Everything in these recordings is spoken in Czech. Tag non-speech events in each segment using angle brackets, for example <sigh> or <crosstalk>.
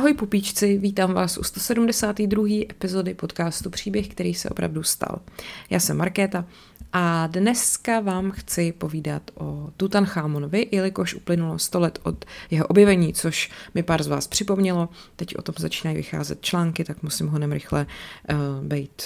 Ahoj pupíčci, vítám vás u 172. epizody podcastu Příběh, který se opravdu stal. Já jsem Markéta a dneska vám chci povídat o Tutanchamonovi, jelikož uplynulo 100 let od jeho objevení, což mi pár z vás připomnělo. Teď o tom začínají vycházet články, tak musím ho rychle uh, být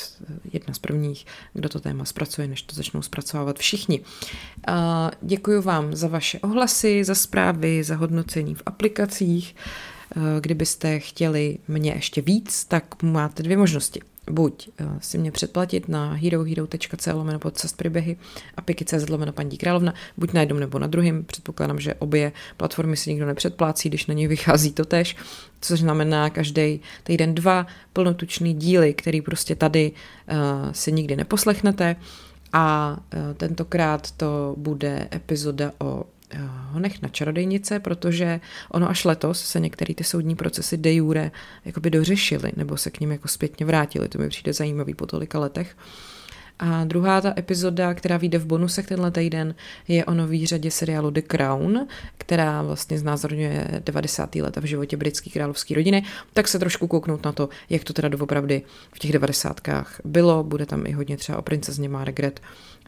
jedna z prvních, kdo to téma zpracuje, než to začnou zpracovávat všichni. Uh, děkuji vám za vaše ohlasy, za zprávy, za hodnocení v aplikacích. Uh, kdybyste chtěli mě ještě víc, tak máte dvě možnosti buď uh, si mě předplatit na herohero.co lomeno podcast příběhy a piky.cz lomeno paní královna, buď na jednom nebo na druhém. Předpokládám, že obě platformy si nikdo nepředplácí, když na ně vychází to tež, což znamená každý týden dva plnotučný díly, který prostě tady uh, si nikdy neposlechnete. A tentokrát to bude epizoda o honech na čarodejnice, protože ono až letos se některé ty soudní procesy de jure jakoby dořešily, nebo se k ním jako zpětně vrátily. To mi přijde zajímavý po tolika letech. A druhá ta epizoda, která vyjde v bonusech tenhle týden, je o nový řadě seriálu The Crown, která vlastně znázorňuje 90. leta v životě britské královské rodiny. Tak se trošku kouknout na to, jak to teda doopravdy v těch 90. bylo. Bude tam i hodně třeba o princezně Margaret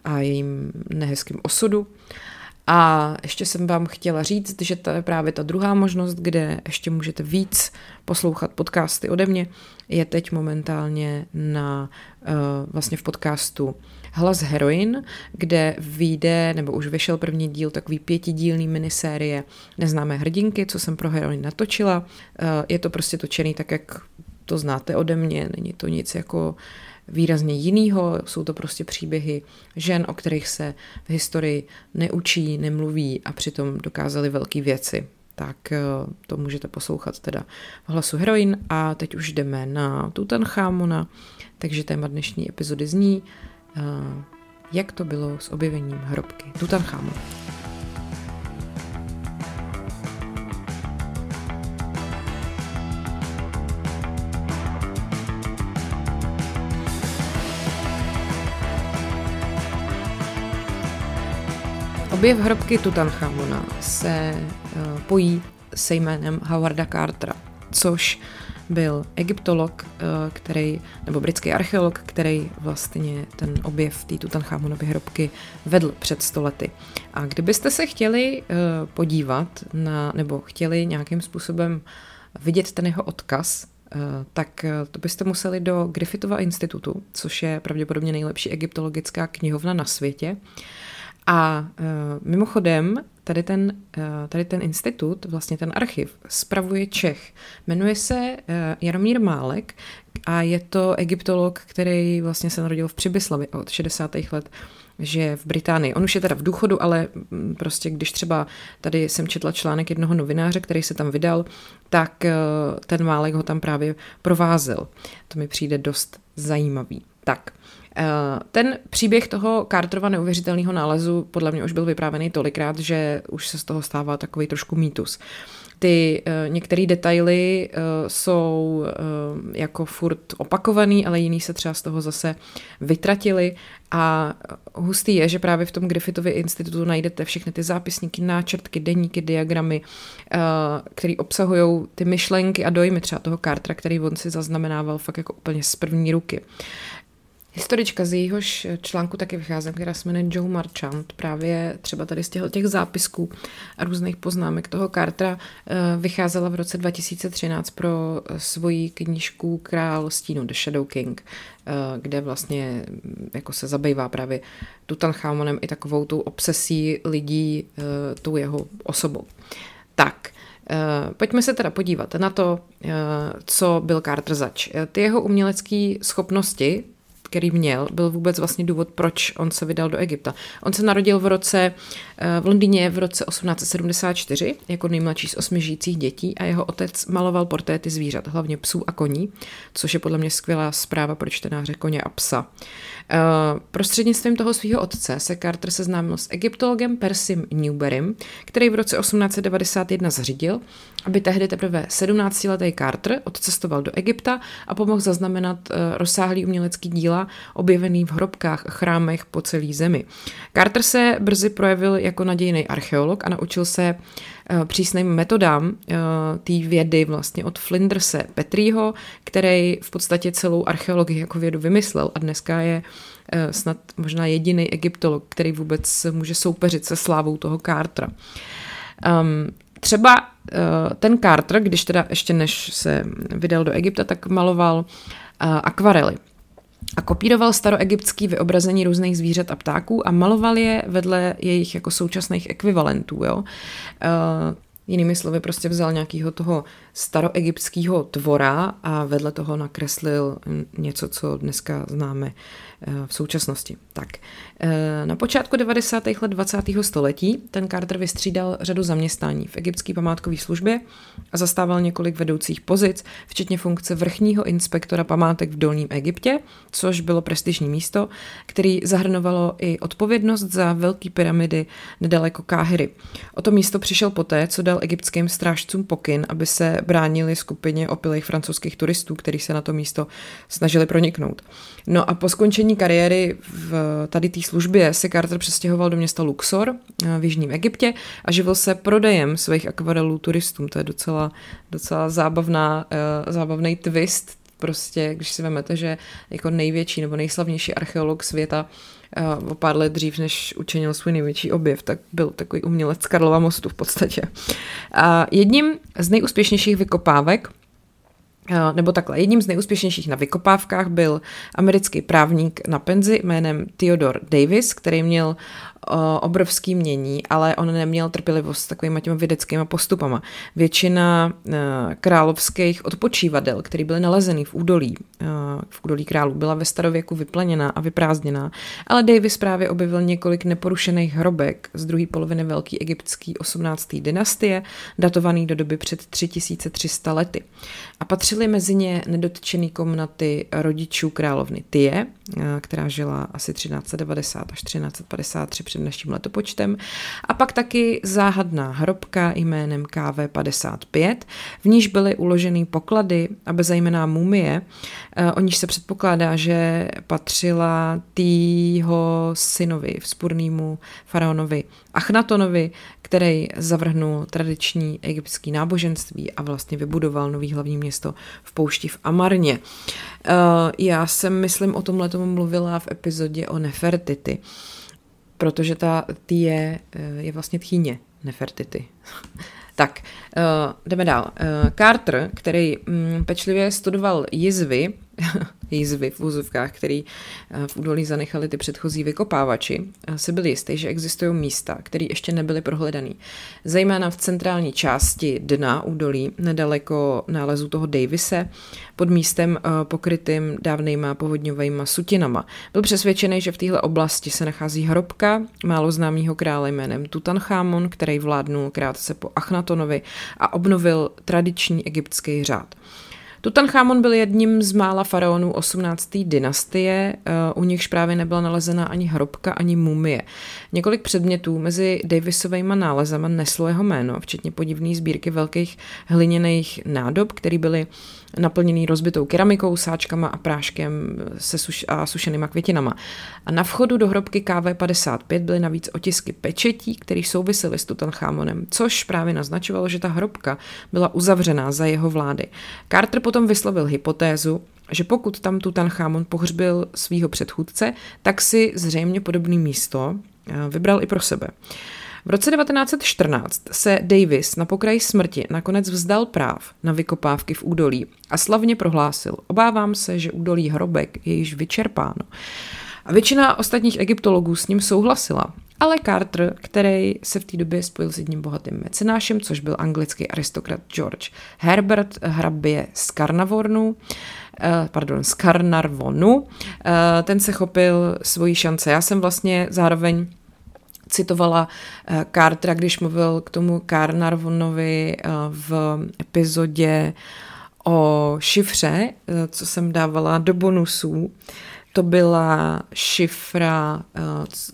a jejím nehezkým osudu. A ještě jsem vám chtěla říct, že to je právě ta druhá možnost, kde ještě můžete víc poslouchat podcasty ode mě, je teď momentálně na uh, vlastně v podcastu Hlas heroin, kde vyjde, nebo už vyšel první díl, takový pětidílný minisérie Neznámé hrdinky, co jsem pro heroin natočila. Uh, je to prostě točený tak, jak to znáte ode mě, není to nic jako výrazně jinýho. Jsou to prostě příběhy žen, o kterých se v historii neučí, nemluví a přitom dokázali velké věci. Tak eh, to můžete poslouchat teda v hlasu heroin a teď už jdeme na Tutanchamona, takže téma dnešní epizody zní, eh, jak to bylo s objevením hrobky Tutanchamona. Objev hrobky Tutanchamona se uh, pojí se jménem Howarda Cartera, což byl egyptolog, uh, který, nebo britský archeolog, který vlastně ten objev té Tutanchamonovy hrobky vedl před stolety. A kdybyste se chtěli uh, podívat na, nebo chtěli nějakým způsobem vidět ten jeho odkaz, tak to byste museli do Griffithova institutu, což je pravděpodobně nejlepší egyptologická knihovna na světě. A uh, mimochodem, tady ten, uh, tady ten institut, vlastně ten archiv, spravuje Čech. Jmenuje se uh, Jaromír Málek a je to egyptolog, který vlastně se narodil v Přibyslavi od 60. let že v Británii. On už je teda v důchodu, ale mm, prostě když třeba tady jsem četla článek jednoho novináře, který se tam vydal, tak ten Málek ho tam právě provázel. To mi přijde dost zajímavý. Tak, ten příběh toho Carterova neuvěřitelného nálezu podle mě už byl vyprávěný tolikrát, že už se z toho stává takový trošku mýtus. Ty uh, některé detaily uh, jsou jako furt opakovaný, ale jiný se třeba z toho zase vytratili a hustý je, že právě v tom Griffithově institutu najdete všechny ty zápisníky, náčrtky, deníky, diagramy, které obsahují ty myšlenky a dojmy třeba toho Cartera, který on si zaznamenával fakt jako úplně z první ruky. Historička z jejíhož článku taky vycházím, která se jmenuje Joe Marchant, právě třeba tady z těch, těch zápisků a různých poznámek toho Cartera eh, vycházela v roce 2013 pro svoji knížku Král stínu The Shadow King, eh, kde vlastně mm, jako se zabývá právě Tutanchamonem i takovou tou obsesí lidí eh, tou jeho osobou. Tak, pojďme se teda podívat na to, co byl Carter zač. Ty jeho umělecké schopnosti který měl, byl vůbec vlastně důvod, proč on se vydal do Egypta. On se narodil v roce v Londýně v roce 1874 jako nejmladší z osmi žijících dětí a jeho otec maloval portréty zvířat, hlavně psů a koní, což je podle mě skvělá zpráva pro čtenáře koně a psa. Eh, prostřednictvím toho svého otce se Carter seznámil s egyptologem Persim Newberrym, který v roce 1891 zařídil, aby tehdy teprve 17-letý Carter odcestoval do Egypta a pomohl zaznamenat eh, rozsáhlý umělecký díla díla objevený v hrobkách a chrámech po celé zemi. Carter se brzy projevil jako nadějný archeolog a naučil se uh, přísným metodám uh, té vědy vlastně od Flinderse Petrýho, který v podstatě celou archeologii jako vědu vymyslel a dneska je uh, snad možná jediný egyptolog, který vůbec může soupeřit se slávou toho Cartera. Um, třeba uh, ten Carter, když teda ještě než se vydal do Egypta, tak maloval uh, akvarely. A kopíroval staroegyptský vyobrazení různých zvířat a ptáků a maloval je vedle jejich jako současných ekvivalentů. Jo? Uh, jinými slovy prostě vzal nějakého toho staroegyptského tvora a vedle toho nakreslil něco, co dneska známe eh, v současnosti. Tak, eh, na počátku 90. let 20. století ten Carter vystřídal řadu zaměstnání v egyptské památkové službě a zastával několik vedoucích pozic, včetně funkce vrchního inspektora památek v Dolním Egyptě, což bylo prestižní místo, který zahrnovalo i odpovědnost za velké pyramidy nedaleko Káhyry. O to místo přišel poté, co dal egyptským strážcům pokyn, aby se bránili skupině opilých francouzských turistů, kteří se na to místo snažili proniknout. No a po skončení kariéry v tady té službě se Carter přestěhoval do města Luxor eh, v Jižním Egyptě a živil se prodejem svých akvarelů turistům. To je docela, docela zábavná, uh, zábavný twist prostě, když si vezmete, že jako největší nebo nejslavnější archeolog světa o pár let dřív, než učinil svůj největší objev, tak byl takový umělec Karlova mostu v podstatě. A jedním z nejúspěšnějších vykopávek nebo takhle, jedním z nejúspěšnějších na vykopávkách byl americký právník na penzi jménem Theodore Davis, který měl obrovský mění, ale on neměl trpělivost s takovými těmi vědeckými postupama. Většina e, královských odpočívadel, které byly nalezeny v údolí, v údolí králů, byla ve starověku vypleněná a vyprázdněná, ale Davis právě objevil několik neporušených hrobek z druhé poloviny velké egyptské 18. dynastie, datovaný do doby před 3300 lety. A patřily mezi ně nedotčený komnaty rodičů královny Tie, e, která žila asi 1390 až 1353 před naším letopočtem. A pak taky záhadná hrobka jménem KV55, v níž byly uloženy poklady a bezejmená mumie, eh, o níž se předpokládá, že patřila týho synovi, vzpůrnému faraonovi Achnatonovi, který zavrhnul tradiční egyptský náboženství a vlastně vybudoval nový hlavní město v poušti v Amarně. Eh, já jsem, myslím, o tomhle tomu mluvila v epizodě o Nefertity protože ta je, eh, je vlastně tchýně Nefertity. <laughs> tak, uh, jdeme dál. Carter, který um, pečlivě studoval jizvy, <laughs> jizvy v úzovkách, který uh, v údolí zanechali ty předchozí vykopávači, uh, se byl jistý, že existují místa, které ještě nebyly prohledaný. Zejména v centrální části dna údolí, nedaleko nálezu toho Davise, pod místem uh, pokrytým dávnejma povodňovými sutinama. Byl přesvědčený, že v téhle oblasti se nachází hrobka málo známého krále jménem Tutanchamon, který vládnul krátce po Achnatonovi a obnovil tradiční egyptský řád. Tutanchamon byl jedním z mála faraonů 18. dynastie, eh, u nichž právě nebyla nalezena ani hrobka, ani mumie. Několik předmětů mezi Davisovými nálezama neslo jeho jméno, včetně podivné sbírky velkých hliněných nádob, které byly naplněný rozbitou keramikou, sáčkama a práškem se suš- a sušenýma květinama. A na vchodu do hrobky KV55 byly navíc otisky pečetí, které souvisely s Tutanchamonem, což právě naznačovalo, že ta hrobka byla uzavřená za jeho vlády. Carter potom vyslovil hypotézu, že pokud tam Tutanchamon pohřbil svého předchůdce, tak si zřejmě podobné místo eh, vybral i pro sebe. V roce 1914 se Davis na pokraji smrti nakonec vzdal práv na vykopávky v údolí a slavně prohlásil, obávám se, že údolí hrobek je již vyčerpáno. A většina ostatních egyptologů s ním souhlasila. Ale Carter, který se v té době spojil s jedním bohatým mecenášem, což byl anglický aristokrat George Herbert, hrabě z Carnavornu, eh, pardon, z Carnarvonu, eh, ten se chopil svojí šance. Já jsem vlastně zároveň citovala eh, Cartera, když mluvil k tomu Carnarvonovi eh, v epizodě o šifře, eh, co jsem dávala do bonusů. To byla šifra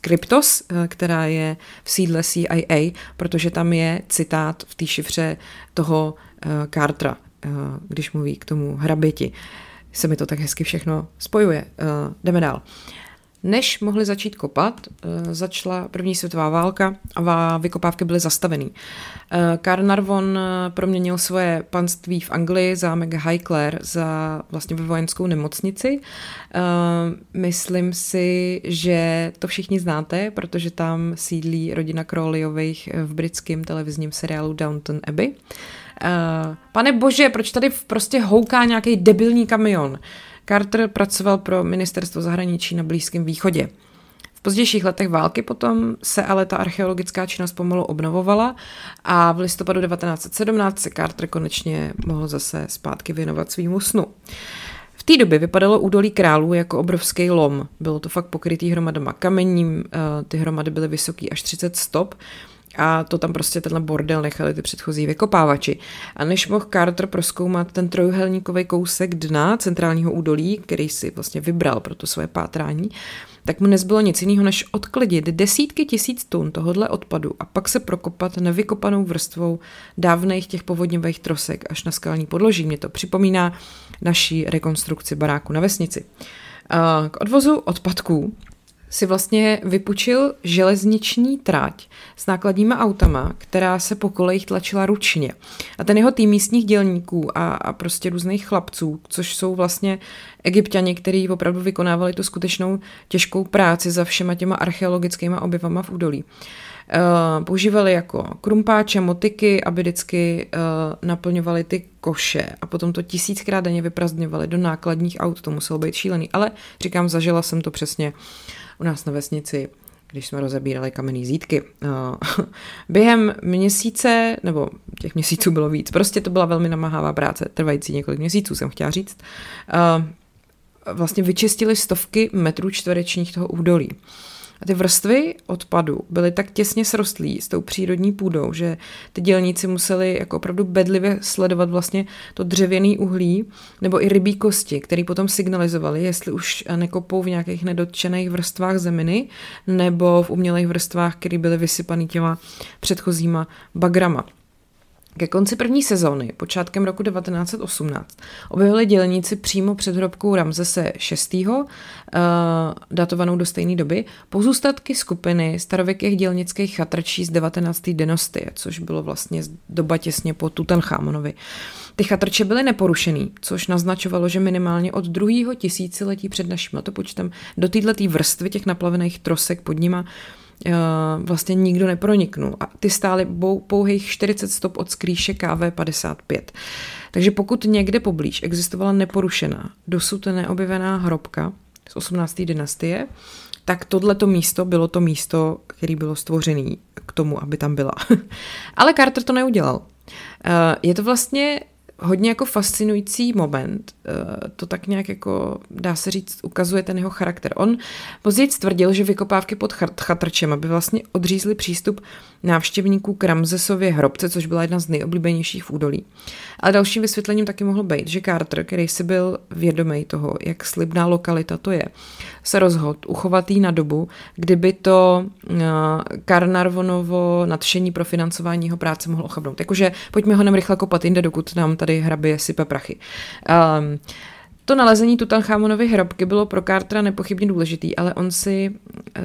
Cryptos, která je v sídle CIA, protože tam je citát v té šifře toho Cartera, když mluví k tomu hraběti. se mi to tak hezky všechno spojuje. Jdeme dál. Než mohli začít kopat, uh, začala první světová válka a vykopávky byly zastavený. Uh, Carnarvon proměnil svoje panství v Anglii, zámek Highclere, za vlastně ve vojenskou nemocnici. Myslím si, že to všichni znáte, protože tam sídlí rodina Crowleyových v britském televizním seriálu Downton Abbey. Pane bože, proč tady prostě houká nějaký debilní kamion? Carter pracoval pro ministerstvo zahraničí na Blízkém východě. V pozdějších letech války potom se ale ta archeologická činnost pomalu obnovovala a v listopadu 1917 se Carter konečně mohl zase zpátky věnovat svýmu snu. V té době vypadalo údolí králů jako obrovský lom. Bylo to fakt pokrytý hromadama kamením, eh, ty hromady byly vysoký až 30 stop a to tam prostě tenhle bordel nechali ty předchozí vykopávači. A než mohl Carter proskoumat ten trojuhelníkový kousek dna centrálního údolí, který si vlastně vybral pro to svoje pátrání, tak mu nezbylo nic jiného, než odklidit desítky tisíc tun tohohle odpadu a pak se prokopat nevykopanou vrstvou dávných těch povodňových trosek až na skalní podloží. Mě to připomíná naší rekonstrukci baráku na vesnici. K odvozu odpadků si vlastně vypučil železniční trať s nákladníma autama, která se po kolejích tlačila ručně. A ten jeho tým místních dělníků a, a prostě různých chlapců, což jsou vlastně egyptiani, kteří opravdu vykonávali tu skutečnou těžkou práci za všema těma archeologickými objevama v údolí. Uh, používali jako krumpáče, motiky, aby vždycky uh, naplňovali ty koše a potom to tisíckrát denně vyprazdňovali do nákladních aut, to muselo být šílený, ale říkám, zažila jsem to přesně uh, u nás na vesnici, když jsme rozebírali kamenný zítky. Eh, <laughs> během měsíce, nebo těch měsíců bylo víc, prostě to byla velmi namáhavá práce, trvající několik měsíců, jsem chtěla říct. Eh, vlastně vyčistili stovky metrů čtverečních toho údolí. A ty vrstvy odpadu byly tak těsně srostlí s tou přírodní půdou, že ty dělníci museli jako opravdu bedlivě sledovat vlastně to dřevěný uhlí nebo i rybí kosti, které potom signalizovali, jestli už nekopou v nějakých nedotčených vrstvách zeminy nebo v umělých vrstvách, které byly vysypané těma předchozíma bagrama. Ke konci první sezóny, počátkem roku 1918, objevili dělníci přímo před hrobkou Ramzese VI., uh, datovanou do stejné doby, pozůstatky skupiny starověkých dělnických chatrčí z 19. dynastie, což bylo vlastně doba těsně po Tutanchamonovi. Ty chatrče byly neporušený, což naznačovalo, že minimálně od druhého tisíciletí před naším letopočtem do této vrstvy těch naplavených trosek pod nima Eh, vlastně nikdo neproniknul. A ty stály pouhých 40 stop od skrýše KV55. Takže pokud někde poblíž existovala neporušená, dosud neobjevená hrobka z 18. dynastie, tak tohleto místo bylo to místo, které bylo stvořené k tomu, aby tam byla. <laughs> Ale Carter to neudělal. Eh, je to vlastně hodně jako fascinující moment. Eh, to tak nějak jako, dá se říct, ukazuje ten jeho charakter. On později tvrdil, že vykopávky pod chatrčem, aby vlastně odřízli přístup návštěvníků k Ramzesově hrobce, což byla jedna z nejoblíbenějších v údolí. Ale dalším vysvětlením taky mohlo být, že Carter, který si byl vědomý toho, jak slibná lokalita to je, se rozhodl uchovat jí na dobu, kdyby to uh, Karnarvonovo nadšení pro financování jeho práce mohlo ochabnout. Jakože pojďme ho nem rychle kopat jinde, dokud nám tady hrabě sype prachy. Um, to nalezení Tutanchamonovy hrobky bylo pro Cartera nepochybně důležitý, ale on si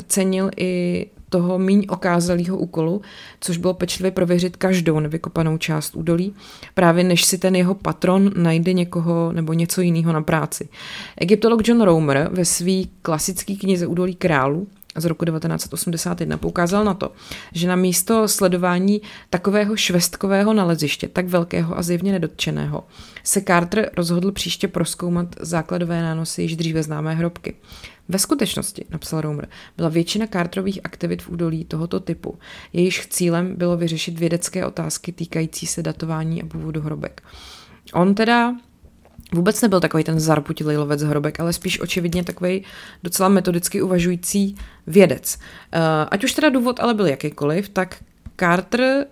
cenil i toho míň okázalého úkolu, což bylo pečlivě prověřit každou nevykopanou část údolí, právě než si ten jeho patron najde někoho nebo něco jiného na práci. Egyptolog John Romer ve své klasické knize Údolí králů z roku 1981 poukázal na to, že na místo sledování takového švestkového naleziště, tak velkého a zjevně nedotčeného, se Carter rozhodl příště proskoumat základové nánosy již dříve známé hrobky. Ve skutečnosti, napsal Romer, byla většina Carterových aktivit v údolí tohoto typu. Jejíž cílem bylo vyřešit vědecké otázky týkající se datování a původu hrobek. On teda vůbec nebyl takový ten zarputilý lovec hrobek, ale spíš očividně takový docela metodicky uvažující vědec. Eh, ať už teda důvod ale byl jakýkoliv, tak Carter eh,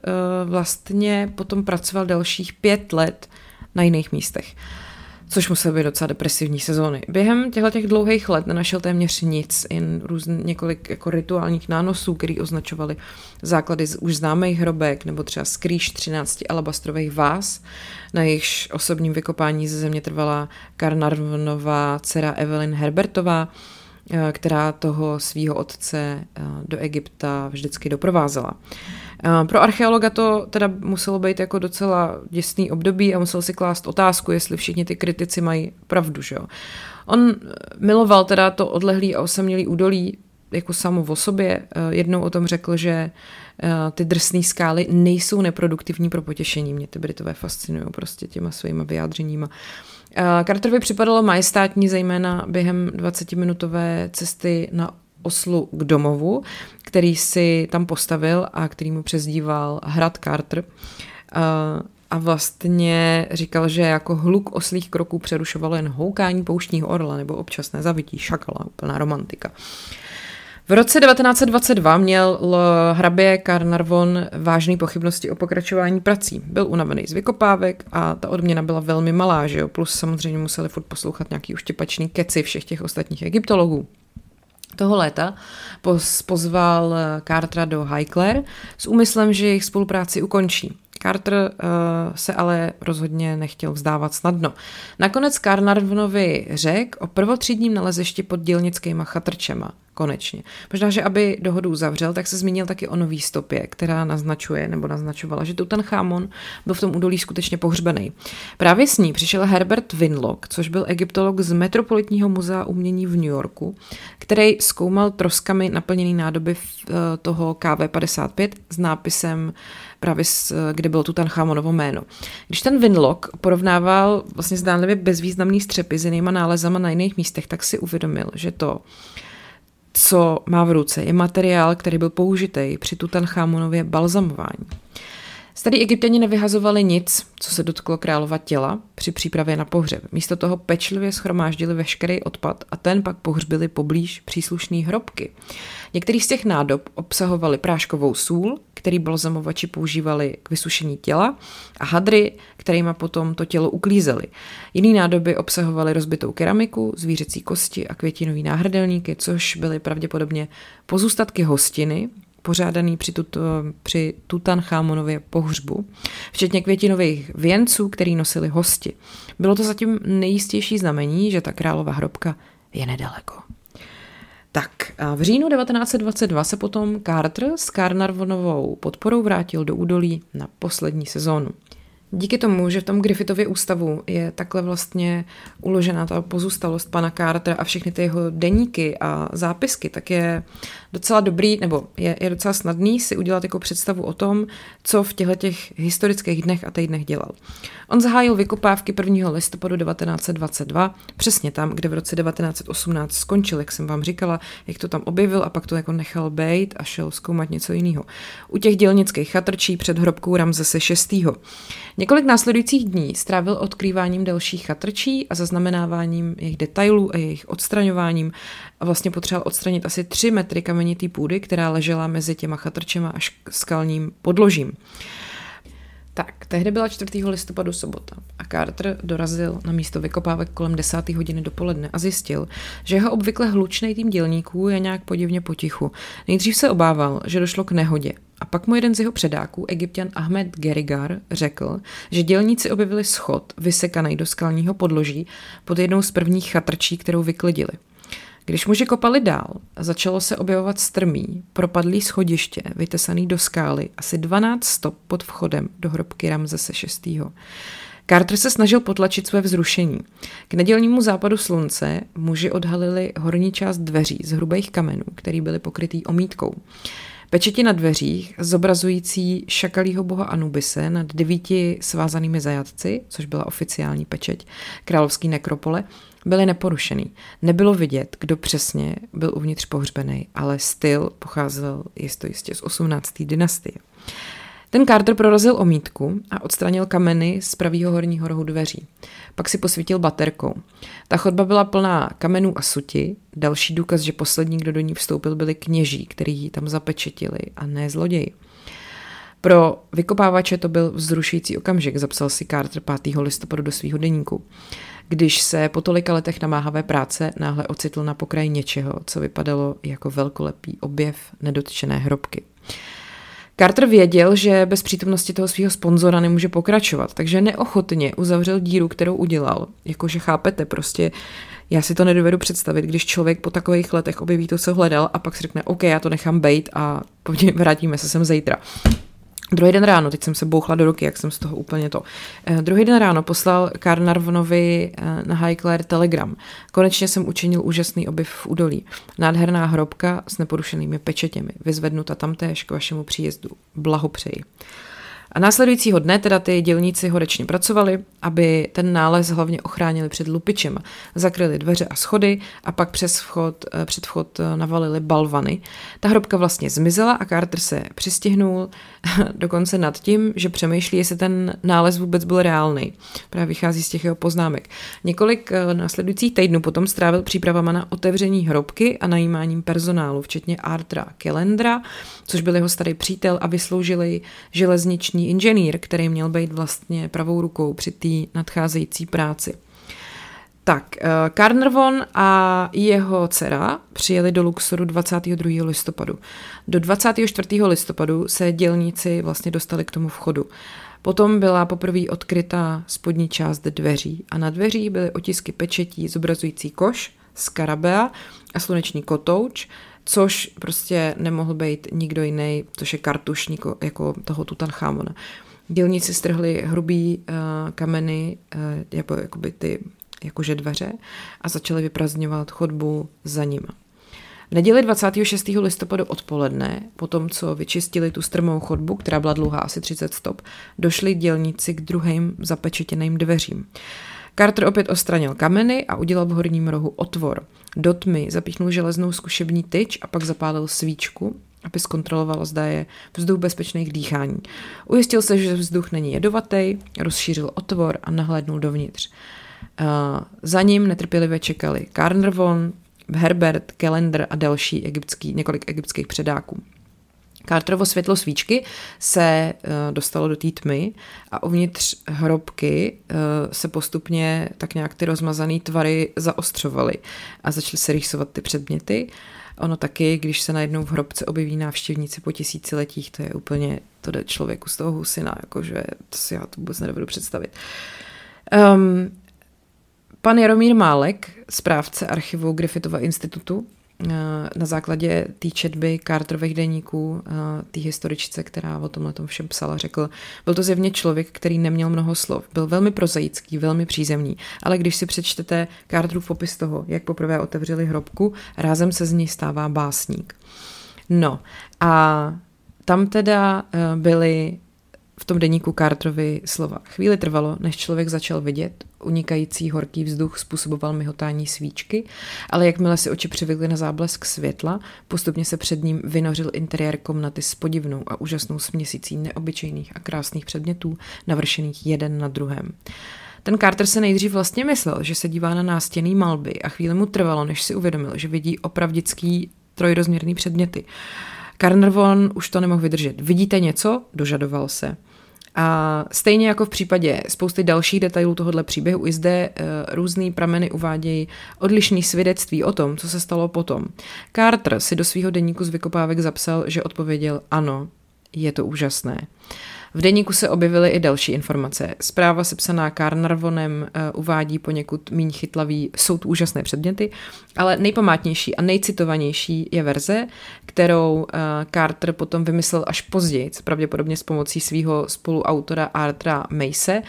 vlastně potom pracoval dalších pět let na jiných místech což musely být docela depresivní sezóny. Během těchto těch dlouhých let nenašel téměř nic, jen různý, několik jako rituálních nánosů, který označovali základy z už známých hrobek, nebo třeba skrýš 13 alabastrových vás, na jejichž osobním vykopání ze země trvala Karnarvnová dcera Evelyn Herbertová, eh, která toho svého otce eh, do Egypta vždycky doprovázela. Pro archeologa to teda muselo být jako docela děsný období a musel si klást otázku, jestli všichni ty kritici mají pravdu, že jo. On miloval teda to odlehlý a osamělý údolí jako samo o sobě. Jednou o tom řekl, že ty drsné skály nejsou neproduktivní pro potěšení. Mě ty Britové fascinují prostě těma svýma vyjádřeníma. Carterovi připadalo majestátní, zejména během 20-minutové cesty na Oslu k domovu, který si tam postavil a který mu přezdíval Hrad Carter. A vlastně říkal, že jako hluk oslých kroků přerušovalo jen houkání pouštního orla nebo občasné zavití šakala, úplná romantika. V roce 1922 měl hrabě Carnarvon vážné pochybnosti o pokračování prací. Byl unavený z vykopávek a ta odměna byla velmi malá, že jo? plus samozřejmě museli furt poslouchat nějaký uštěpačný keci všech těch ostatních egyptologů toho léta pozval Cartera do Highclere s úmyslem, že jejich spolupráci ukončí. Carter uh, se ale rozhodně nechtěl vzdávat snadno. Nakonec Carnarvonovi řekl o prvotřídním nalezešti pod dělnickýma chatrčema. Konečně. Možná, že aby dohodu uzavřel, tak se zmínil taky o nový stopě, která naznačuje nebo naznačovala, že Tutanchamon byl v tom údolí skutečně pohřbený. Právě s ní přišel Herbert Winlock, což byl egyptolog z Metropolitního muzea umění v New Yorku, který zkoumal troskami naplněný nádoby eh, toho KV-55 s nápisem právě s, kde bylo Tutanchamonovo jméno. Když ten Winlock porovnával vlastně zdánlivě bezvýznamný střepy s jinýma nálezama na jiných místech, tak si uvědomil, že to, co má v ruce, je materiál, který byl použitý při Tutanchamonově balzamování. Starý egyptěni nevyhazovali nic, co se dotklo králova těla při přípravě na pohřeb. Místo toho pečlivě schromáždili veškerý odpad a ten pak pohřbili poblíž příslušné hrobky. Některý z těch nádob obsahovali práškovou sůl, který balzamovači používali k vysušení těla a hadry, kterými potom to tělo uklízeli. Jiný nádoby obsahovaly rozbitou keramiku, zvířecí kosti a květinový náhrdelníky, což byly pravděpodobně pozůstatky hostiny, pořádaný při, tuto, při Tutanchamonově pohřbu, včetně květinových věnců, který nosili hosti. Bylo to zatím nejistější znamení, že ta králová hrobka je nedaleko. Tak, v říjnu 1922 se potom Carter s Carnarvonovou podporou vrátil do údolí na poslední sezónu. Díky tomu, že v tom Griffithově ústavu je takhle vlastně uložena ta pozůstalost pana Cartera a všechny ty jeho deníky a zápisky, tak je docela dobrý, nebo je, je docela snadný si udělat jako představu o tom, co v těchto těch historických dnech a týdnech dělal. On zahájil vykopávky 1. listopadu 1922, přesně tam, kde v roce 1918 skončil, jak jsem vám říkala, jak to tam objevil a pak to jako nechal bejt a šel zkoumat něco jiného. U těch dělnických chatrčí před hrobkou Ramzese VI. Několik následujících dní strávil odkrýváním dalších chatrčí a zaznamenáváním jejich detailů a jejich odstraňováním a vlastně potřeboval odstranit asi 3 metry kamenitý půdy, která ležela mezi těma chatrčema a skalním podložím. Tak, tehdy byla 4. listopadu sobota a Carter dorazil na místo vykopávek kolem 10. hodiny dopoledne a zjistil, že jeho obvykle hlučný tým dělníků je nějak podivně potichu. Nejdřív se obával, že došlo k nehodě a pak mu jeden z jeho předáků, egyptian Ahmed Gerigar, řekl, že dělníci objevili schod vysekaný do skalního podloží pod jednou z prvních chatrčí, kterou vyklidili. Když muži kopali dál, začalo se objevovat strmý, propadlý schodiště, vytesaný do skály, asi 12 stop pod vchodem do hrobky Ramzese VI. Carter se snažil potlačit své vzrušení. K nedělnímu západu slunce muži odhalili horní část dveří z hrubých kamenů, který byly pokrytý omítkou. Pečeti na dveřích, zobrazující šakalího boha Anubise nad devíti svázanými zajatci, což byla oficiální pečeť královský nekropole, byly neporušený. Nebylo vidět, kdo přesně byl uvnitř pohřbený, ale styl pocházel jistě z 18. dynastie. Ten Carter prorazil omítku a odstranil kameny z pravého horního rohu dveří. Pak si posvítil baterkou. Ta chodba byla plná kamenů a suti. Další důkaz, že poslední, kdo do ní vstoupil, byli kněží, kteří ji tam zapečetili a ne zloději. Pro vykopávače to byl vzrušující okamžik, zapsal si Carter 5. listopadu do svého deníku když se po tolika letech namáhavé práce náhle ocitl na pokraji něčeho, co vypadalo jako velkolepý objev nedotčené hrobky. Carter věděl, že bez přítomnosti toho svého sponzora nemůže pokračovat, takže neochotně uzavřel díru, kterou udělal. Jakože chápete, prostě já si to nedovedu představit, když člověk po takových letech objeví to, co hledal a pak si řekne, OK, já to nechám bejt a <laughs> vrátíme se sem zítra. Druhý den ráno, teď jsem se bouchla do ruky, jak jsem z toho úplně to. Uh, druhý den ráno poslal Carnarvonovi uh, na Highclere telegram. Konečně jsem učinil úžasný objev v údolí. Nádherná hrobka s neporušenými pečetěmi, vyzvednuta tamtéž k vašemu příjezdu. Blahopřeji. A následujícího dne teda ty dělníci horečně pracovali, aby ten nález hlavně ochránili před lupičem. Zakryli dveře a schody a pak přes vchod, eh, před vchod eh, navalili balvany. Ta hrobka vlastně zmizela a Carter se přistihnul <laughs> dokonce nad tím, že přemýšlí, jestli ten nález vůbec byl reálný. Právě vychází z těch jeho poznámek. Několik eh, následujících týdnů potom strávil přípravama na otevření hrobky a najímáním personálu, včetně Artra Kellendra, což byl jeho starý přítel a vysloužili železniční inženýr, který měl být vlastně pravou rukou při té nadcházející práci. Tak, Carnarvon a jeho dcera přijeli do Luxoru 22. listopadu. Do 24. listopadu se dělníci vlastně dostali k tomu vchodu. Potom byla poprvé odkrytá spodní část dveří a na dveří byly otisky pečetí zobrazující koš, skarabea a sluneční kotouč, což prostě nemohl být nikdo jiný, což je kartušník jako toho Tutanchamona. Dělníci strhli hrubý uh, kameny, uh, jako, jakoby ty jakože dveře a začali vyprazňovat chodbu za nima. V neděli 26. listopadu odpoledne, po tom, co vyčistili tu strmou chodbu, která byla dlouhá asi 30 stop, došli dělníci k druhým zapečetěným dveřím. Carter opět ostranil kameny a udělal v horním rohu otvor. Do tmy zapíchnul železnou zkušební tyč a pak zapálil svíčku, aby zkontroloval, zda je vzduch bezpečný k dýchání. Ujistil se, že vzduch není jedovatý, rozšířil otvor a nahlédnul dovnitř. Za ním netrpělivě čekali Carnarvon, Herbert, Kellender a další egyptský, několik egyptských předáků. Carterovo světlo svíčky se uh, dostalo do té tmy a uvnitř hrobky uh, se postupně tak nějak ty rozmazané tvary zaostřovaly a začaly se rýsovat ty předměty. Ono taky, když se najednou v hrobce objeví návštěvníci po tisíciletích, to je úplně, to jde člověku z toho husina, jakože to si já to vůbec nedovedu představit. Um, pan Jaromír Málek, správce archivu Griffithova institutu, Eh, na základě té četby Carterových deníků, eh, té historičce, která o tomhle tom všem psala, řekl, byl to zjevně člověk, který neměl mnoho slov, byl velmi prozaický, velmi přízemní, ale když si přečtete Carterův popis toho, jak poprvé otevřeli hrobku, rázem se z ní stává básník. No a tam teda eh, byly v tom deníku Carterovi slova. Chvíli trvalo, než člověk začal vidět, unikající horký vzduch způsoboval myhotání svíčky, ale jakmile si oči přivykly na záblesk světla, postupně se před ním vynořil interiér komnaty s podivnou a úžasnou směsící neobyčejných a krásných předmětů, navršených jeden na druhém. Ten Carter se nejdřív vlastně myslel, že se dívá na nástěný malby a chvíli mu trvalo, než si uvědomil, že vidí opravdický trojrozměrný předměty. Carnarvon už to nemohl vydržet. Vidíte něco? Dožadoval se. A stejně jako v případě spousty dalších detailů tohohle příběhu, i zde uh, různý prameny uvádějí odlišný svědectví o tom, co se stalo potom. Carter si do svého deníku z vykopávek zapsal, že odpověděl ano, je to úžasné. Uh, v deníku se objevily i další informace. Zpráva sepsaná Carnarvonem eh, uvádí poněkud méně chytlavý, jsou tu úžasné předměty, ale nejpamátnější a nejcitovanější je verze, kterou eh, Carter potom vymyslel až později, pravděpodobně s pomocí svého spoluautora Artra Mace,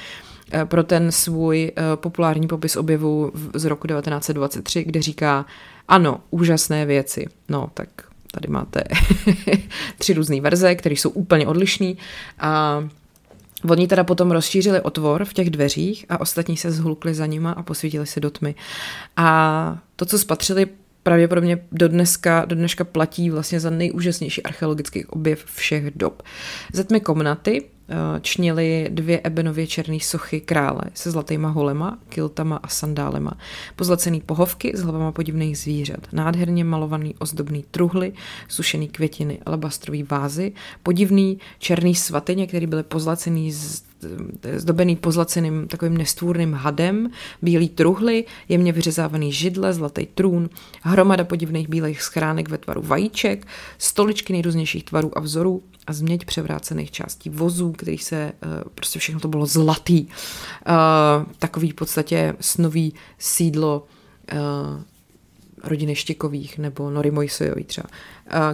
eh, pro ten svůj populární popis objevu z roku 1923, kde říká, ano, úžasné věci. No, tak Tady máte <laughs> tři různé verze, které jsou úplně odlišné. A Oni teda potom rozšířili otvor v těch dveřích a ostatní se zhlukli za nima a posvítili se do tmy. A to, co spatřili, pravděpodobně do, dneska, do dneška platí vlastně za nejúžasnější archeologický objev všech dob. Ze tmy komnaty čnili dvě ebenově černé sochy krále se zlatýma holema, kiltama a sandálema, pozlacený pohovky s hlavama podivných zvířat, nádherně malovaný ozdobný truhly, sušený květiny, alabastrový vázy, podivný černý svatyně, které byly pozlacený z zdobený pozlaceným takovým nestvůrným hadem, bílý truhly, jemně vyřezávaný židle, zlatý trůn, hromada podivných bílých schránek ve tvaru vajíček, stoličky nejrůznějších tvarů a vzorů a změť převrácených částí vozů, kterých se, eh, prostě všechno to bylo zlatý. Eh, takový v podstatě snový sídlo eh, rodiny Štikových nebo Nory Mojsejový třeba.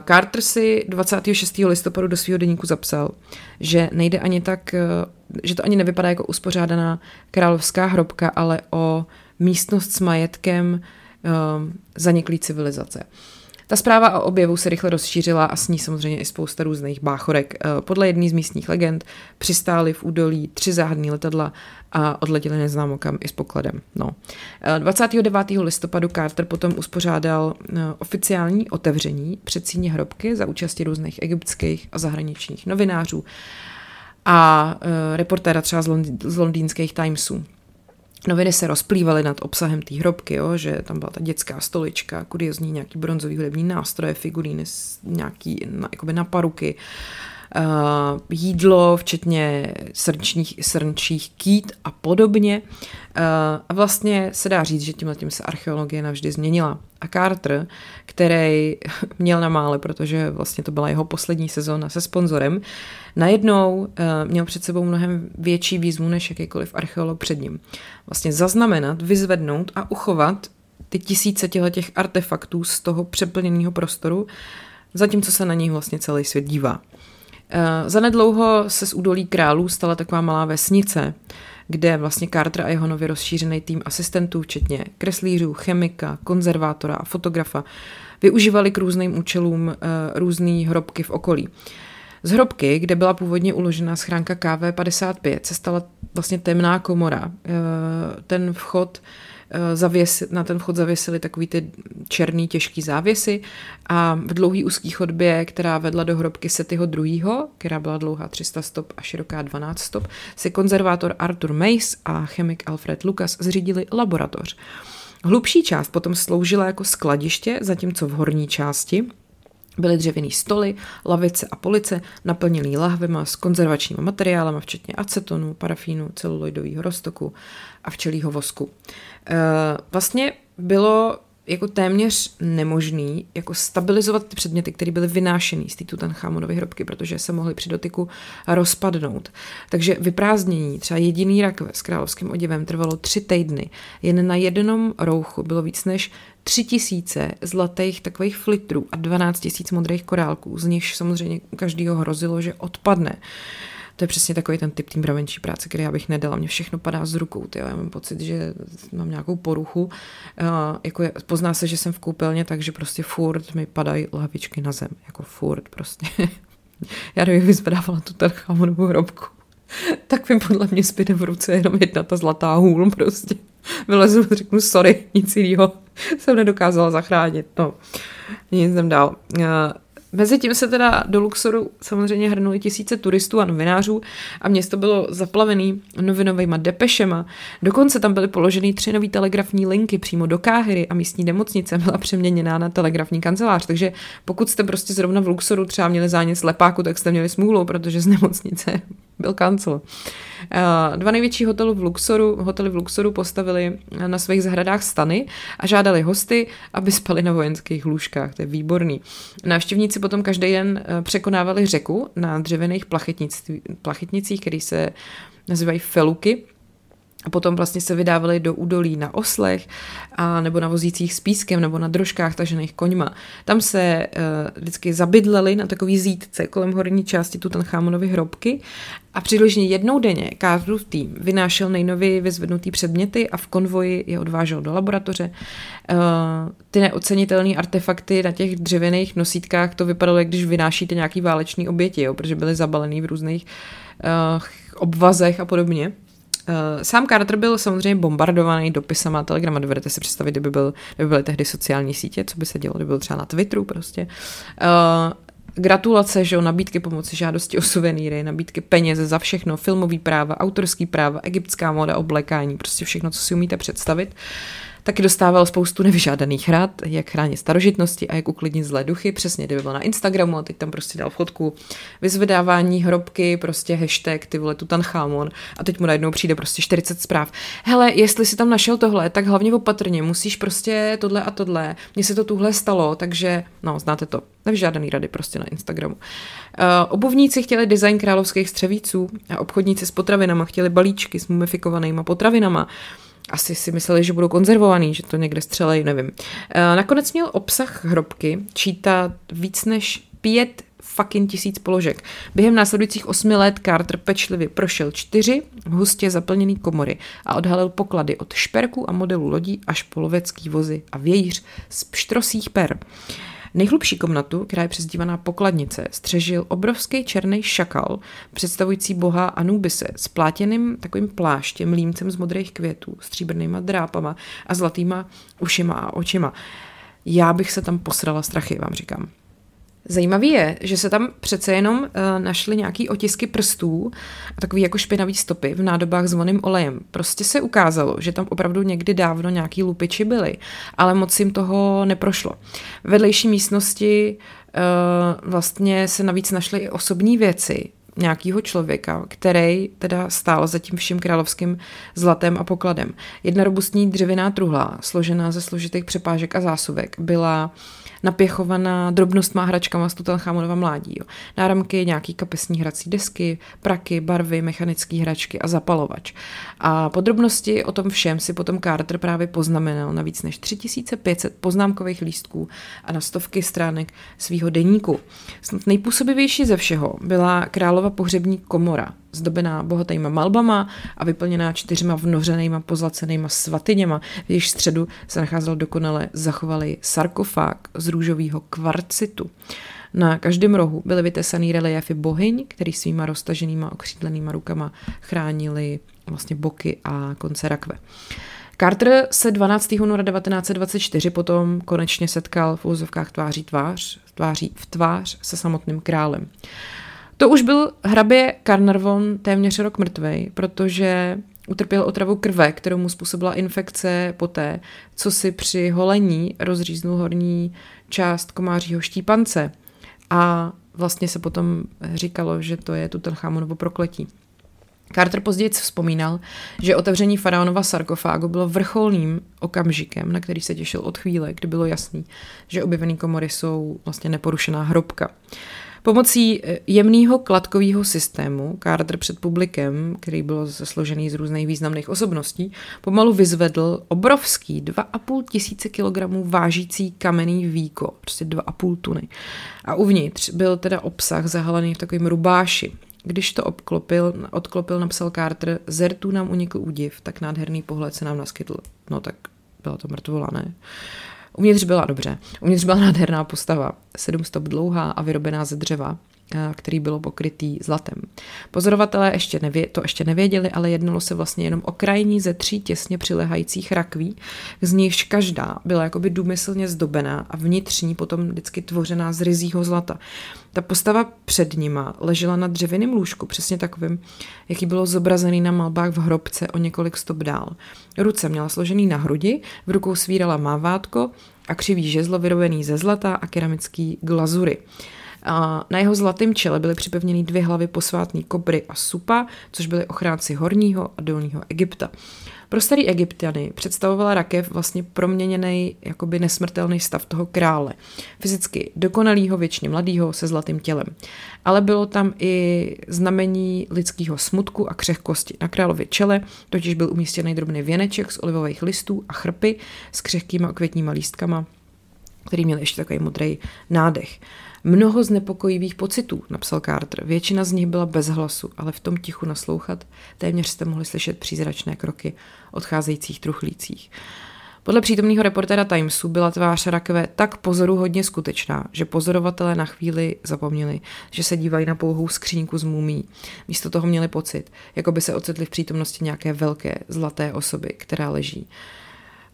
Carter si 26. listopadu do svého deníku zapsal, že nejde ani tak, že to ani nevypadá jako uspořádaná královská hrobka, ale o místnost s majetkem zaniklý civilizace. Ta zpráva o objevu se rychle rozšířila a s ní samozřejmě i spousta různých báchorek. Eh, podle jedné z místních legend přistály v údolí tři záhadní letadla a odletěli neznámo kam i s pokladem. No. 29. Eh, listopadu Carter potom uspořádal eh, oficiální otevření předsíně hrobky za účasti různých egyptských a zahraničních novinářů a reportéra třeba z londýnských Timesů. Noviny se rozplývaly nad obsahem té hrobky, jo, že tam byla ta dětská stolička, kuriozní nějaký bronzový hudební nástroje, figuríny, nějaký na, jakoby na paruky, uh, jídlo, včetně srčních, srnčích kýt a podobně. Uh, a vlastně se dá říct, že tímhle tím se archeologie navždy změnila. A Carter, který <laughs> měl na mále, protože vlastně to byla jeho poslední sezóna se sponzorem, najednou uh, měl před sebou mnohem větší výzvu než jakýkoliv archeolog před ním. Vlastně zaznamenat, vyzvednout a uchovat ty tisíce těch artefaktů z toho přeplněného prostoru, zatímco se na něj vlastně celý svět dívá. Uh, zanedlouho se z údolí králů stala taková malá vesnice, kde vlastně Carter a jeho nově rozšířený tým asistentů, včetně kreslířů, chemika, konzervátora a fotografa, využívali k různým účelům uh, různé hrobky v okolí. Z hrobky, kde byla původně uložena schránka KV55, se stala vlastně temná komora. Uh, ten vchod Eh, zavěs, na ten vchod zavěsili takový ty černý těžký závěsy a v dlouhý úzký chodbě, která vedla do hrobky Setyho druhýho, která byla dlouhá 300 stop a široká 12 stop, si konzervátor Arthur Mace a chemik Alfred Lucas zřídili laboratoř. Hlubší část potom sloužila jako skladiště, zatímco v horní části Byly dřevěný stoly, lavice a police naplněný lahvema s konzervačními materiálem, včetně acetonu, parafínu, celuloidového roztoku a včelího vosku. E, vlastně bylo jako téměř nemožný jako stabilizovat ty předměty, které byly vynášený z té Tutanchamonovy hrobky, protože se mohly při dotyku rozpadnout. Takže vyprázdnění třeba jediný rakve s královským oděvem trvalo tři týdny. Jen na jednom rouchu bylo víc než tři tisíce zlatých takových flitrů a 12 tisíc modrých korálků, z nichž samozřejmě každýho hrozilo, že odpadne. To je přesně takový ten typ tým bravenčí práce, který já bych nedala. Mně všechno padá z rukou. Tyjo. Já mám pocit, že mám nějakou poruchu. Uh, jako je, pozná se, že jsem v koupelně, takže prostě furt mi padají lahvičky na zem. Jako furt prostě. <laughs> já nevím, vyzvedávala tu Tarchamonovu hrobku. <laughs> tak mi podle mě zbyde v ruce jenom jedna ta zlatá hůl prostě. <laughs> Vylezu, řeknu sorry, nic jiného jsem nedokázala zachránit. No, nic jsem dál. Uh, Mezitím se teda do Luxoru samozřejmě hrnuli tisíce turistů a novinářů a město bylo zaplavený novinovými depešema. Dokonce tam byly položeny tři nové telegrafní linky přímo do Káhyry a místní nemocnice byla přeměněná na telegrafní kancelář. Takže pokud jste prostě zrovna v Luxoru třeba měli zánět slepáku, tak jste měli smůlu, protože z nemocnice byl kancel. Eh, dva největší hotely v Luxoru, hotely v Luxoru postavili na svých zahradách stany a žádali hosty, aby spali na vojenských lůžkách. To je výborný. Návštěvníci potom každý den eh, překonávali řeku na dřevěných plachetnicích, které se nazývají feluky a potom vlastně se vydávali do údolí na oslech a nebo na vozících s pískem nebo na drožkách tažených koňma. Tam se uh, vždycky zabydleli na takový zítce kolem horní části Tutanchamonovy hrobky a přibližně jednou denně Carterův tým vynášel nejnověji vyzvednutý předměty a v konvoji je odvážel do laboratoře. Uh, ty neocenitelné artefakty na těch dřevěných nosítkách to vypadalo, jak když vynášíte nějaký válečný oběti, jo, protože byly zabalený v různých uh, obvazech a podobně. Uh, sám Carter byl samozřejmě bombardovaný dopisama telegrama. Dovedete si představit, kdyby, byl, kdyby byly tehdy sociální sítě, co by se dělo, kdyby byl třeba na Twitteru prostě. Uh, gratulace, že jo, nabídky pomoci, žádosti o suvenýry, nabídky peněz za všechno, filmový práva, autorský práva, egyptská moda, oblékání, prostě všechno, co si umíte představit. Taky dostával spoustu nevyžádaných rad, jak chránit starožitnosti a jak uklidnit zlé duchy. Přesně, kdyby byl na Instagramu a teď tam prostě dal fotku vyzvedávání hrobky, prostě hashtag ty vole Tutanchamon a teď mu najednou přijde prostě 40 zpráv. Hele, jestli si tam našel tohle, tak hlavně opatrně, musíš prostě tohle a tohle. Mně se to tuhle stalo, takže, no, znáte to. Nevyžádaný rady prostě na Instagramu. Uh, obuvníci chtěli design královských střevíců a obchodníci s potravinama chtěli balíčky s mumifikovanýma potravinama asi si mysleli, že budou konzervovaný, že to někde střelej, nevím. Eh, nakonec měl obsah hrobky čítat víc než pět fucking tisíc položek. Během následujících osmi let Carter pečlivě prošel čtyři hustě zaplněné komory a odhalil poklady od šperků a modelů lodí až po lovecký vozy a vějíř z pštrosích per. Nejhlubší komnatu, která je přezdívaná pokladnice, střežil obrovský černý šakal, představující boha Anubise s plátěným takovým pláštěm, límcem z modrých květů, stříbrnýma drápama a zlatýma ušima a očima. Já bych se tam posrala strachy, vám říkám. Zajímavý je, že se tam přece jenom uh, našly nějaký otisky prstů a takový jako špinavý stopy v nádobách s voným olejem. Prostě se ukázalo, že tam opravdu někdy dávno nějaký lupiči byly, ale moc jim toho neprošlo. V vedlejší místnosti uh, vlastně se navíc našly i osobní věci, nějakého člověka, který teda stál za tím vším královským zlatem a pokladem. Jedna robustní dřevěná truhla, složená ze složitých přepážek a zásuvek, byla napěchovaná drobnostma hračkama z Tutanchamonova mládí. Jo. Náramky, nějaký kapesní hrací desky, praky, barvy, mechanické hračky a zapalovač. A podrobnosti o tom všem si potom Carter právě poznamenal na víc než 3500 poznámkových lístků a na stovky stránek svého deníku. Snad nejpůsobivější ze všeho byla králova pohřební komora, zdobená bohatýma malbama a vyplněná čtyřma vnořenýma pozlacenýma svatyněma. V jejich středu se nacházel dokonale zachovalý sarkofág z růžového kvarcitu. Na každém rohu byly vytesaný reliefy bohyň, který svýma roztaženýma okřídlenýma rukama chránili vlastně boky a konce rakve. Carter se 12. února 1924 potom konečně setkal v úzovkách tváří tvář, tváří v tvář se samotným králem. To už byl hrabě Carnarvon téměř rok mrtvej, protože utrpěl otravu krve, kterou mu způsobila infekce poté, co si při holení rozříznul horní část komářího štípance. A vlastně se potom říkalo, že to je Tutankhamonovo prokletí. Carter později vzpomínal, že otevření faraonova sarkofágu bylo vrcholným okamžikem, na který se těšil od chvíle, kdy bylo jasný, že objevené komory jsou vlastně neporušená hrobka. Pomocí eh, jemného kladkového systému Carter před publikem, který byl složený z různých významných osobností, pomalu vyzvedl obrovský 2,5 tisíce kilogramů vážící kamenný víko, prostě 2,5 tuny. A uvnitř byl teda obsah zahalený v takovém rubáši, když to obklopil, odklopil, napsal Carter, zertu nám unikl údiv, tak nádherný pohled se nám naskytl. No tak byla to mrtvola, ne? Uvnitř byla dobře. Uvnitř byla nádherná postava, sedm stop dlouhá a vyrobená ze dřeva, který bylo pokrytý zlatem. Pozorovatelé ještě nevě, to ještě nevěděli, ale jednalo se vlastně jenom o krajní ze tří těsně přilehajících rakví, z nichž každá byla jakoby důmyslně zdobená a vnitřní potom vždycky tvořená z rizího zlata. Ta postava před nima ležela na dřevěném lůžku, přesně takovým, jaký bylo zobrazený na malbách v hrobce o několik stop dál. Ruce měla složený na hrudi, v rukou svírala mávátko a křivý žezlo vyrobený ze zlata a keramický glazury. A na jeho zlatém čele byly připevněny dvě hlavy posvátný kobry a supa, což byly ochránci horního a dolního Egypta. Pro starý egyptiany představovala rakev vlastně proměněný, jakoby nesmrtelný stav toho krále. Fyzicky dokonalýho, věčně mladýho, se zlatým tělem. Ale bylo tam i znamení lidského smutku a křehkosti. Na králově čele totiž byl umístěný drobný věneček z olivových listů a chrpy s křehkýma květníma lístkama, který měl ještě takový modrý nádech. Mnoho znepokojivých pocitů, napsal Carter. Většina z nich byla bez hlasu, ale v tom tichu naslouchat téměř jste mohli slyšet přízračné kroky odcházejících truchlících. Podle přítomného reportéra Timesu byla tvář rakve tak pozoruhodně skutečná, že pozorovatelé na chvíli zapomněli, že se dívají na pouhou skřínku z mumí. Místo toho měli pocit, jako by se ocitli v přítomnosti nějaké velké zlaté osoby, která leží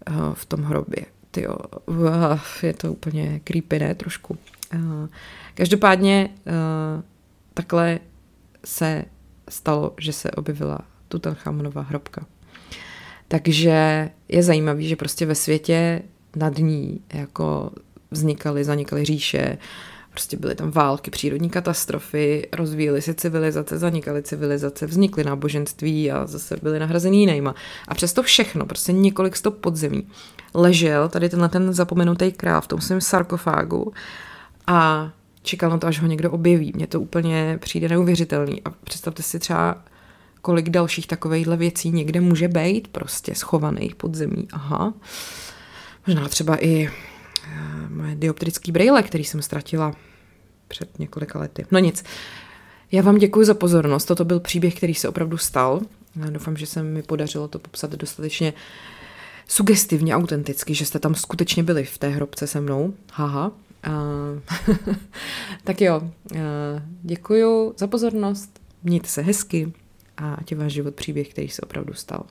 eh, v tom hrobě. Tyjo, <laughs> je to úplně creepy, ne? Trošku. Každopádně takhle se stalo, že se objevila Tutanchamonova hrobka. Takže je zajímavý, že prostě ve světě nad ní jako vznikaly, zanikaly říše, prostě byly tam války, přírodní katastrofy, rozvíjely se civilizace, zanikaly civilizace, vznikly náboženství a zase byly nahrazeny jinýma. A přesto všechno, prostě několik stop podzemí, ležel tady tenhle ten zapomenutý král v tom svém sarkofágu a čekal na to, až ho někdo objeví. Mně to úplně přijde neuvěřitelný. A představte si třeba, kolik dalších takovýchhle věcí někde může být prostě schovaných pod zemí. Aha. Možná třeba i eh, moje dioptrický brýle, který jsem ztratila před několika lety. No nic. Já vám děkuji za pozornost. Toto byl příběh, který se opravdu stal. Já doufám, že se mi podařilo to popsat dostatečně sugestivně, autenticky, že jste tam skutečně byli v té hrobce se mnou. Haha. <laughs> Tak jo, uh, děkuji za pozornost, mějte se hezky a ať je váš život příběh, který se opravdu stal.